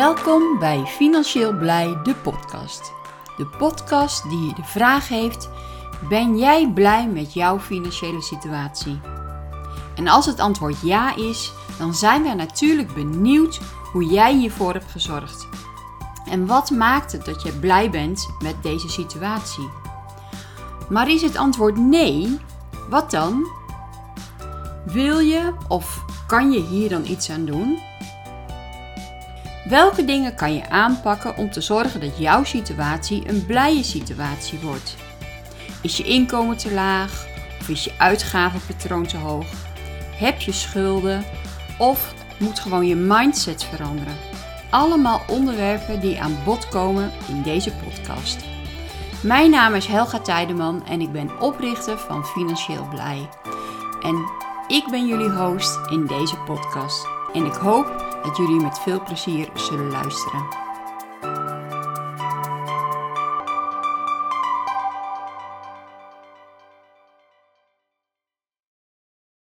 Welkom bij Financieel Blij, de podcast. De podcast die je de vraag heeft: ben jij blij met jouw financiële situatie? En als het antwoord ja is, dan zijn we natuurlijk benieuwd hoe jij hiervoor hebt gezorgd. En wat maakt het dat je blij bent met deze situatie? Maar is het antwoord nee? Wat dan? Wil je of kan je hier dan iets aan doen? Welke dingen kan je aanpakken om te zorgen dat jouw situatie een blije situatie wordt? Is je inkomen te laag of is je uitgavenpatroon te hoog? Heb je schulden of moet gewoon je mindset veranderen? Allemaal onderwerpen die aan bod komen in deze podcast. Mijn naam is Helga Tijdeman en ik ben oprichter van Financieel Blij. En ik ben jullie host in deze podcast. En ik hoop dat jullie met veel plezier zullen luisteren.